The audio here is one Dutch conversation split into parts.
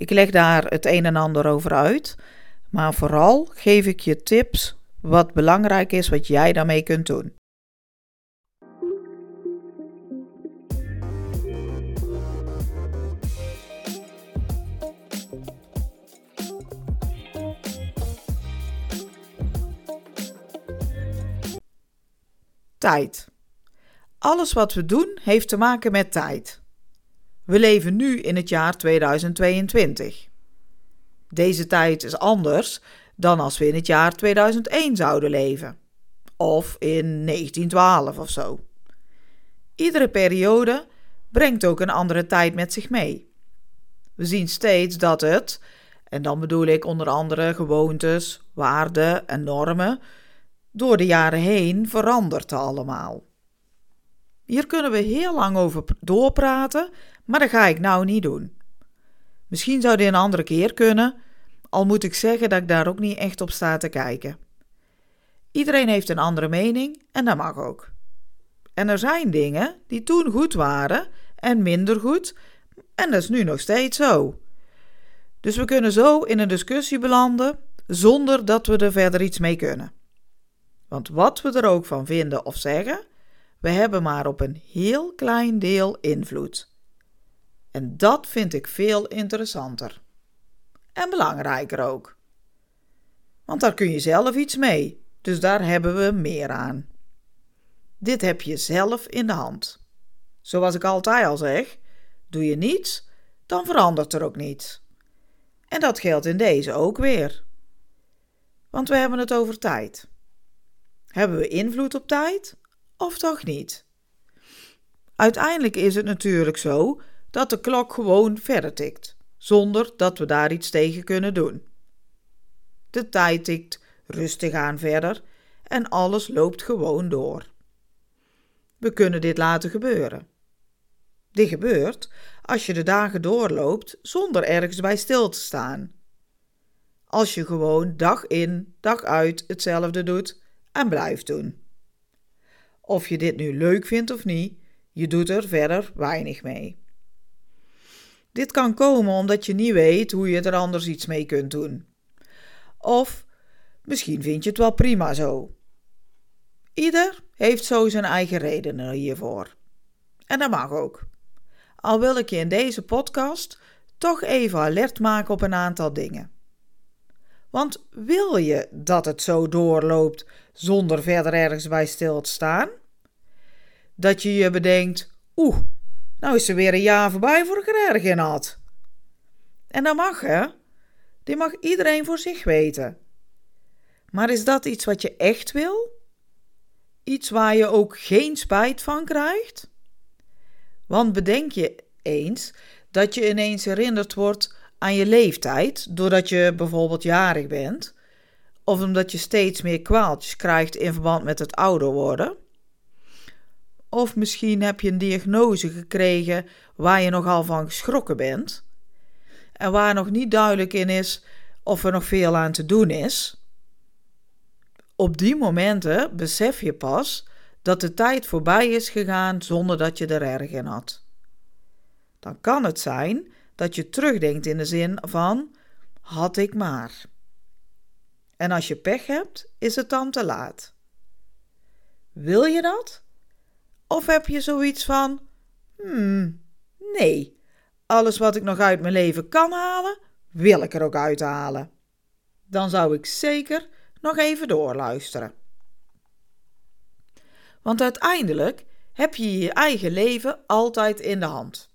Ik leg daar het een en ander over uit, maar vooral geef ik je tips wat belangrijk is wat jij daarmee kunt doen. Tijd. Alles wat we doen heeft te maken met tijd. We leven nu in het jaar 2022. Deze tijd is anders dan als we in het jaar 2001 zouden leven. Of in 1912 of zo. Iedere periode brengt ook een andere tijd met zich mee. We zien steeds dat het, en dan bedoel ik onder andere gewoontes, waarden en normen, door de jaren heen verandert allemaal. Hier kunnen we heel lang over doorpraten, maar dat ga ik nou niet doen. Misschien zou dit een andere keer kunnen, al moet ik zeggen dat ik daar ook niet echt op sta te kijken. Iedereen heeft een andere mening en dat mag ook. En er zijn dingen die toen goed waren en minder goed, en dat is nu nog steeds zo. Dus we kunnen zo in een discussie belanden zonder dat we er verder iets mee kunnen. Want wat we er ook van vinden of zeggen, we hebben maar op een heel klein deel invloed. En dat vind ik veel interessanter. En belangrijker ook. Want daar kun je zelf iets mee, dus daar hebben we meer aan. Dit heb je zelf in de hand. Zoals ik altijd al zeg, doe je niets, dan verandert er ook niets. En dat geldt in deze ook weer. Want we hebben het over tijd. Hebben we invloed op tijd of toch niet? Uiteindelijk is het natuurlijk zo dat de klok gewoon verder tikt, zonder dat we daar iets tegen kunnen doen. De tijd tikt rustig aan verder en alles loopt gewoon door. We kunnen dit laten gebeuren. Dit gebeurt als je de dagen doorloopt zonder ergens bij stil te staan. Als je gewoon dag in, dag uit hetzelfde doet en blijft doen. Of je dit nu leuk vindt of niet, je doet er verder weinig mee. Dit kan komen omdat je niet weet hoe je er anders iets mee kunt doen. Of misschien vind je het wel prima zo. Ieder heeft zo zijn eigen redenen hiervoor. En dat mag ook. Al wil ik je in deze podcast toch even alert maken op een aantal dingen. Want wil je dat het zo doorloopt zonder verder ergens bij stil te staan? Dat je je bedenkt, oeh, nou is er weer een jaar voorbij voor ik er had. En dat mag, hè? Die mag iedereen voor zich weten. Maar is dat iets wat je echt wil? Iets waar je ook geen spijt van krijgt? Want bedenk je eens dat je ineens herinnerd wordt aan je leeftijd, doordat je bijvoorbeeld jarig bent, of omdat je steeds meer kwaaltjes krijgt in verband met het ouder worden. Of misschien heb je een diagnose gekregen waar je nogal van geschrokken bent en waar nog niet duidelijk in is of er nog veel aan te doen is. Op die momenten besef je pas dat de tijd voorbij is gegaan zonder dat je er erg in had. Dan kan het zijn dat je terugdenkt in de zin van had ik maar. En als je pech hebt, is het dan te laat. Wil je dat? Of heb je zoiets van: hmm, nee, alles wat ik nog uit mijn leven kan halen, wil ik er ook uithalen. Dan zou ik zeker nog even doorluisteren. Want uiteindelijk heb je je eigen leven altijd in de hand.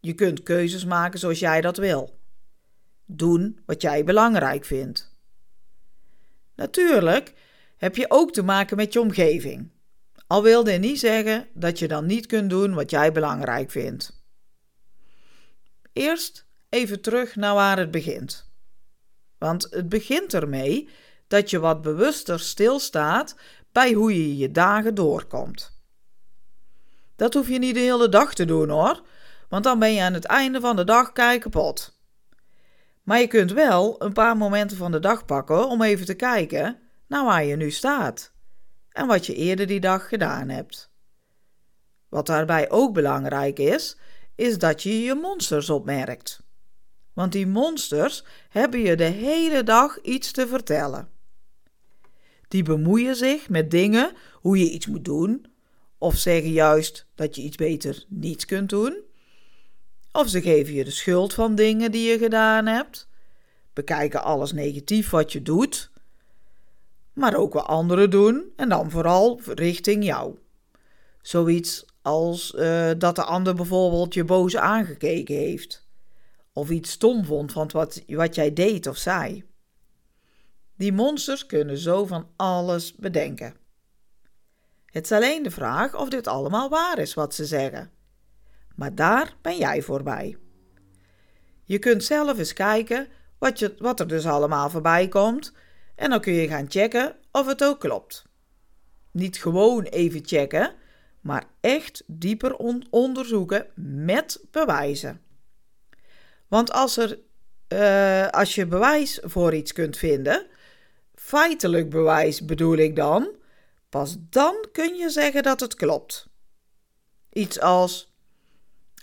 Je kunt keuzes maken zoals jij dat wil. Doen wat jij belangrijk vindt. Natuurlijk heb je ook te maken met je omgeving. Al wilde niet zeggen dat je dan niet kunt doen wat jij belangrijk vindt. Eerst even terug naar waar het begint. Want het begint ermee dat je wat bewuster stilstaat bij hoe je je dagen doorkomt. Dat hoef je niet de hele dag te doen hoor, want dan ben je aan het einde van de dag kei kapot. Maar je kunt wel een paar momenten van de dag pakken om even te kijken naar waar je nu staat en wat je eerder die dag gedaan hebt. Wat daarbij ook belangrijk is, is dat je je monsters opmerkt. Want die monsters hebben je de hele dag iets te vertellen. Die bemoeien zich met dingen, hoe je iets moet doen, of zeggen juist dat je iets beter niet kunt doen. Of ze geven je de schuld van dingen die je gedaan hebt, bekijken alles negatief wat je doet, maar ook wat anderen doen en dan vooral richting jou. Zoiets als uh, dat de ander bijvoorbeeld je boos aangekeken heeft, of iets stom vond van wat, wat jij deed of zei. Die monsters kunnen zo van alles bedenken. Het is alleen de vraag of dit allemaal waar is wat ze zeggen. Maar daar ben jij voorbij. Je kunt zelf eens kijken wat, je, wat er dus allemaal voorbij komt en dan kun je gaan checken of het ook klopt. Niet gewoon even checken, maar echt dieper onderzoeken met bewijzen. Want als, er, uh, als je bewijs voor iets kunt vinden, feitelijk bewijs bedoel ik dan, pas dan kun je zeggen dat het klopt. Iets als: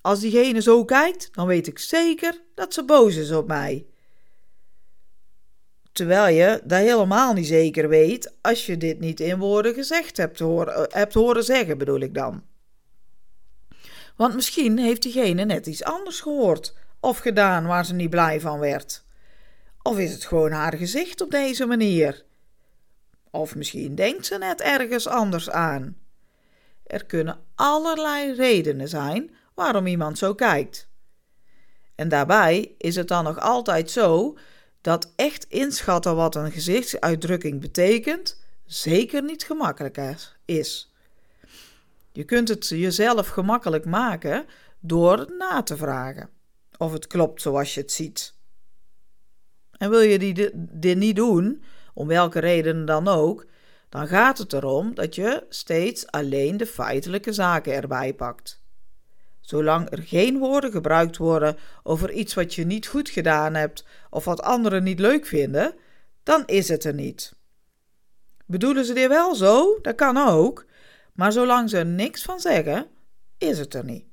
Als diegene zo kijkt, dan weet ik zeker dat ze boos is op mij. Terwijl je dat helemaal niet zeker weet als je dit niet in woorden gezegd hebt horen, eh, hebt horen zeggen, bedoel ik dan. Want misschien heeft diegene net iets anders gehoord of gedaan waar ze niet blij van werd. Of is het gewoon haar gezicht op deze manier? Of misschien denkt ze net ergens anders aan. Er kunnen allerlei redenen zijn waarom iemand zo kijkt. En daarbij is het dan nog altijd zo dat echt inschatten wat een gezichtsuitdrukking betekent zeker niet gemakkelijk is. Je kunt het jezelf gemakkelijk maken door na te vragen of het klopt zoals je het ziet. En wil je die, dit niet doen, om welke reden dan ook, dan gaat het erom dat je steeds alleen de feitelijke zaken erbij pakt. Zolang er geen woorden gebruikt worden over iets wat je niet goed gedaan hebt of wat anderen niet leuk vinden, dan is het er niet. Bedoelen ze dit wel zo? Dat kan ook. Maar zolang ze er niks van zeggen, is het er niet.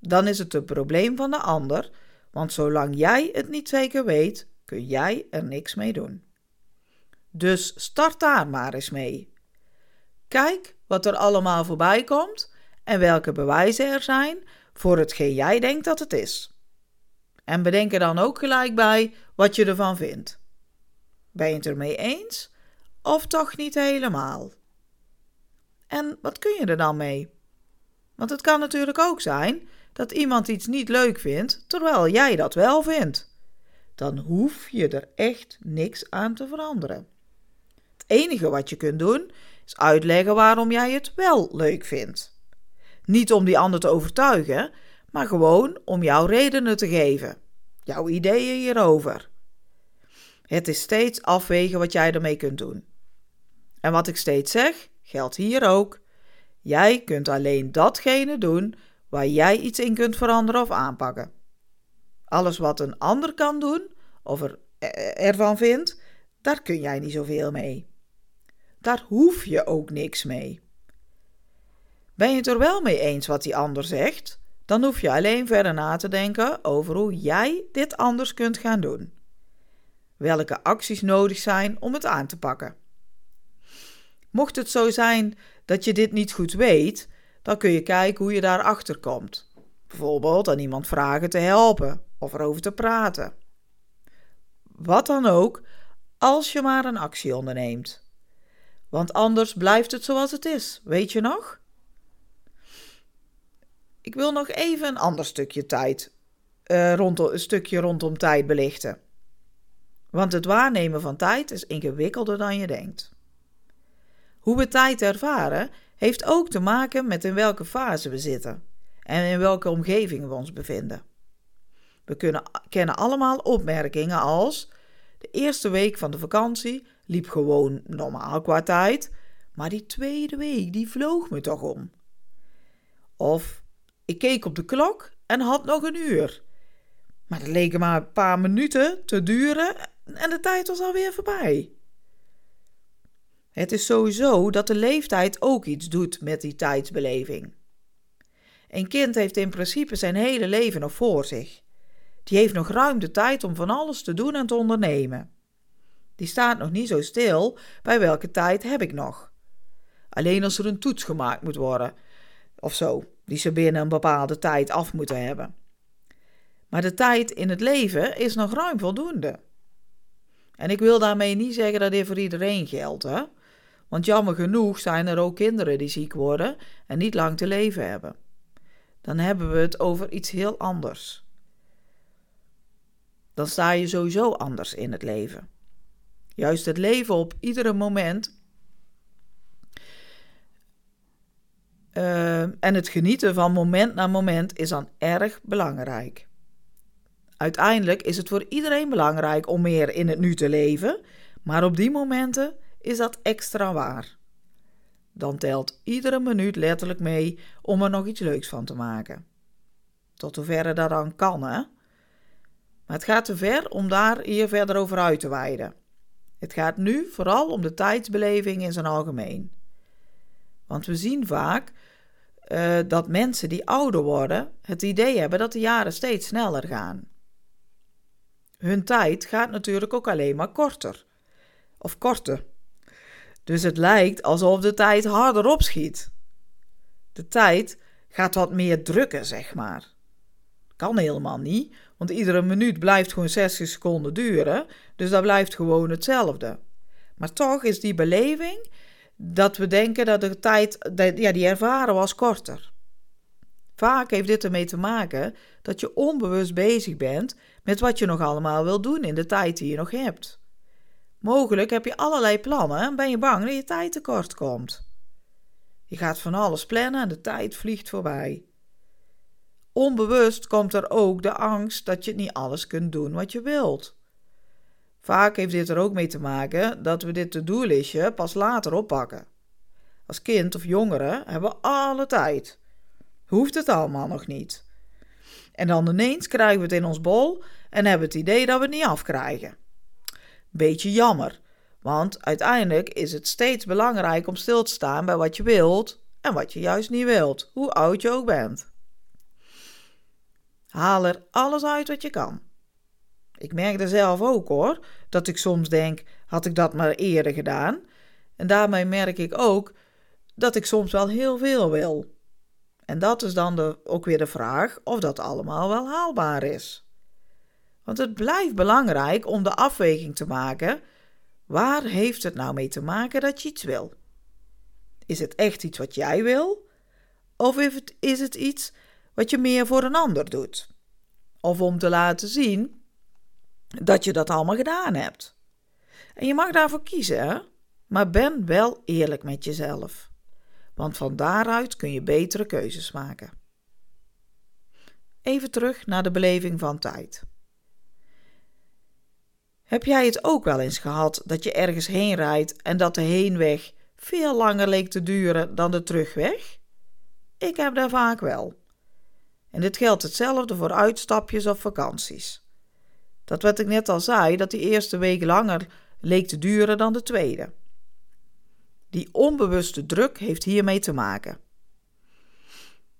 Dan is het een probleem van de ander, want zolang jij het niet zeker weet, kun jij er niks mee doen. Dus start daar maar eens mee. Kijk wat er allemaal voorbij komt en welke bewijzen er zijn voor hetgeen jij denkt dat het is. En bedenk er dan ook gelijk bij wat je ervan vindt. Ben je het ermee eens of toch niet helemaal? En wat kun je er dan mee? Want het kan natuurlijk ook zijn dat iemand iets niet leuk vindt terwijl jij dat wel vindt. Dan hoef je er echt niks aan te veranderen. Het enige wat je kunt doen is uitleggen waarom jij het wel leuk vindt. Niet om die ander te overtuigen, maar gewoon om jouw redenen te geven, jouw ideeën hierover. Het is steeds afwegen wat jij ermee kunt doen. En wat ik steeds zeg, geldt hier ook. Jij kunt alleen datgene doen waar jij iets in kunt veranderen of aanpakken. Alles wat een ander kan doen of er, eh, ervan vindt, daar kun jij niet zoveel mee. Daar hoef je ook niks mee. Ben je het er wel mee eens wat die ander zegt? Dan hoef je alleen verder na te denken over hoe jij dit anders kunt gaan doen. Welke acties nodig zijn om het aan te pakken. Mocht het zo zijn dat je dit niet goed weet, dan kun je kijken hoe je daarachter komt. Bijvoorbeeld aan iemand vragen te helpen of erover te praten. Wat dan ook, als je maar een actie onderneemt. Want anders blijft het zoals het is, weet je nog? Ik wil nog even een ander stukje tijd, uh, rondom, een stukje rondom tijd belichten. Want het waarnemen van tijd is ingewikkelder dan je denkt. Hoe we tijd ervaren heeft ook te maken met in welke fase we zitten en in welke omgeving we ons bevinden. We kunnen, kennen allemaal opmerkingen als: de eerste week van de vakantie liep gewoon normaal qua tijd, maar die tweede week die vloog me toch om. Of ik keek op de klok en had nog een uur. Maar het leek maar een paar minuten te duren en de tijd was alweer voorbij. Het is sowieso dat de leeftijd ook iets doet met die tijdsbeleving. Een kind heeft in principe zijn hele leven nog voor zich. Die heeft nog ruim de tijd om van alles te doen en te ondernemen. Die staat nog niet zo stil bij welke tijd heb ik nog. Alleen als er een toets gemaakt moet worden, of zo, die ze binnen een bepaalde tijd af moeten hebben. Maar de tijd in het leven is nog ruim voldoende. En ik wil daarmee niet zeggen dat dit voor iedereen geldt, hè? Want jammer genoeg zijn er ook kinderen die ziek worden en niet lang te leven hebben. Dan hebben we het over iets heel anders. Dan sta je sowieso anders in het leven. Juist het leven op iedere moment uh, en het genieten van moment na moment is dan erg belangrijk. Uiteindelijk is het voor iedereen belangrijk om meer in het nu te leven, maar op die momenten is dat extra waar. Dan telt iedere minuut letterlijk mee om er nog iets leuks van te maken. Tot hoeverre dat dan kan, hè? Maar het gaat te ver om daar hier verder over uit te wijden. Het gaat nu vooral om de tijdsbeleving in zijn algemeen. Want we zien vaak uh, dat mensen die ouder worden het idee hebben dat de jaren steeds sneller gaan. Hun tijd gaat natuurlijk ook alleen maar korter. Of korter. Dus het lijkt alsof de tijd harder opschiet. De tijd gaat wat meer drukken, zeg maar. Kan helemaal niet, want iedere minuut blijft gewoon 60 seconden duren, dus dat blijft gewoon hetzelfde. Maar toch is die beleving dat we denken dat de tijd, ja, die ervaren was korter. Vaak heeft dit ermee te maken dat je onbewust bezig bent met wat je nog allemaal wil doen in de tijd die je nog hebt. Mogelijk heb je allerlei plannen en ben je bang dat je tijd tekort komt. Je gaat van alles plannen en de tijd vliegt voorbij. Onbewust komt er ook de angst dat je niet alles kunt doen wat je wilt. Vaak heeft dit er ook mee te maken dat we dit to-do-listje pas later oppakken. Als kind of jongere hebben we alle tijd. Hoeft het allemaal nog niet. En dan ineens krijgen we het in ons bol en hebben het idee dat we het niet afkrijgen. Beetje jammer, want uiteindelijk is het steeds belangrijk om stil te staan bij wat je wilt en wat je juist niet wilt, hoe oud je ook bent. Haal er alles uit wat je kan. Ik merk er zelf ook hoor, dat ik soms denk: had ik dat maar eerder gedaan? En daarmee merk ik ook dat ik soms wel heel veel wil. En dat is dan de, ook weer de vraag of dat allemaal wel haalbaar is. Want het blijft belangrijk om de afweging te maken: waar heeft het nou mee te maken dat je iets wil? Is het echt iets wat jij wil? Of is het iets wat je meer voor een ander doet? Of om te laten zien dat je dat allemaal gedaan hebt. En je mag daarvoor kiezen, hè? maar ben wel eerlijk met jezelf. Want van daaruit kun je betere keuzes maken. Even terug naar de beleving van tijd. Heb jij het ook wel eens gehad dat je ergens heen rijdt en dat de heenweg veel langer leek te duren dan de terugweg? Ik heb daar vaak wel. En dit geldt hetzelfde voor uitstapjes of vakanties. Dat wat ik net al zei, dat die eerste week langer leek te duren dan de tweede. Die onbewuste druk heeft hiermee te maken.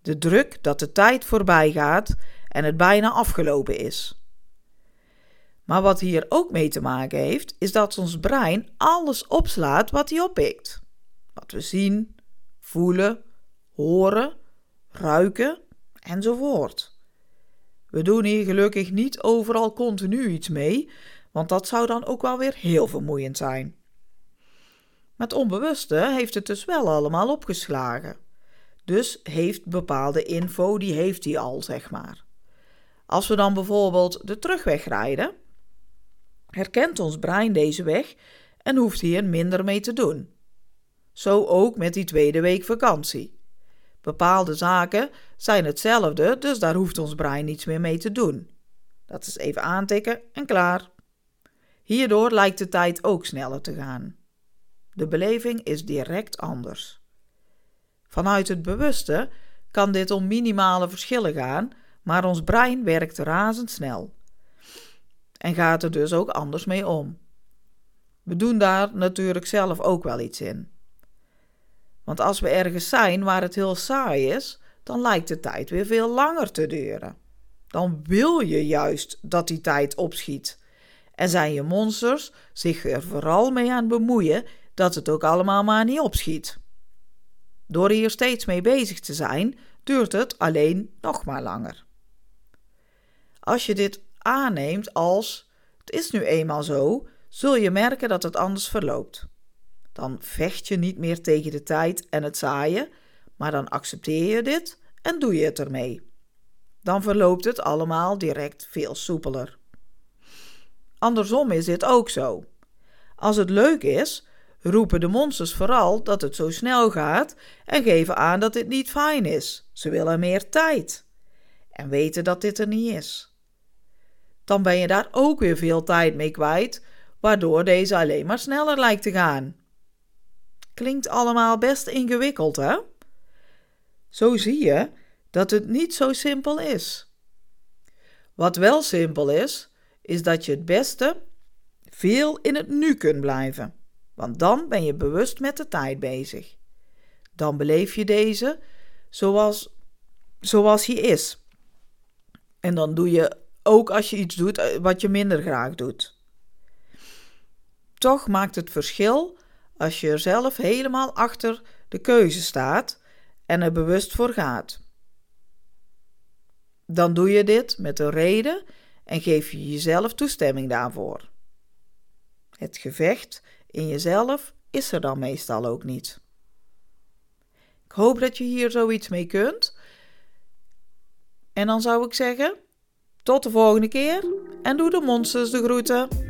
De druk dat de tijd voorbij gaat en het bijna afgelopen is. Maar wat hier ook mee te maken heeft, is dat ons brein alles opslaat wat hij oppikt. Wat we zien, voelen, horen, ruiken enzovoort. We doen hier gelukkig niet overal continu iets mee, want dat zou dan ook wel weer heel vermoeiend zijn. Met onbewuste heeft het dus wel allemaal opgeslagen. Dus heeft bepaalde info, die heeft hij al, zeg maar. Als we dan bijvoorbeeld de terugweg rijden, herkent ons brein deze weg en hoeft hier minder mee te doen. Zo ook met die tweede week vakantie. Bepaalde zaken zijn hetzelfde, dus daar hoeft ons brein niets meer mee te doen. Dat is even aantikken en klaar. Hierdoor lijkt de tijd ook sneller te gaan. De beleving is direct anders. Vanuit het bewuste kan dit om minimale verschillen gaan, maar ons brein werkt razendsnel. En gaat er dus ook anders mee om. We doen daar natuurlijk zelf ook wel iets in. Want als we ergens zijn waar het heel saai is, dan lijkt de tijd weer veel langer te duren. Dan wil je juist dat die tijd opschiet. En zijn je monsters zich er vooral mee aan bemoeien dat het ook allemaal maar niet opschiet. Door hier steeds mee bezig te zijn, duurt het alleen nog maar langer. Als je dit aanneemt als het is nu eenmaal zo, zul je merken dat het anders verloopt. Dan vecht je niet meer tegen de tijd en het zaaien, maar dan accepteer je dit en doe je het ermee. Dan verloopt het allemaal direct veel soepeler. Andersom is dit ook zo. Als het leuk is, roepen de monsters vooral dat het zo snel gaat en geven aan dat dit niet fijn is. Ze willen meer tijd en weten dat dit er niet is. Dan ben je daar ook weer veel tijd mee kwijt, waardoor deze alleen maar sneller lijkt te gaan. Klinkt allemaal best ingewikkeld, hè? Zo zie je dat het niet zo simpel is. Wat wel simpel is, is dat je het beste veel in het nu kunt blijven, want dan ben je bewust met de tijd bezig. Dan beleef je deze zoals, zoals hij is. En dan doe je ook als je iets doet eh, wat je minder graag doet. Toch maakt het verschil als je er zelf helemaal achter de keuze staat en er bewust voor gaat. Dan doe je dit met een reden en geef je jezelf toestemming daarvoor. Het gevecht in jezelf is er dan meestal ook niet. Ik hoop dat je hier zoiets mee kunt. En dan zou ik zeggen: tot de volgende keer en doe de monsters de groeten.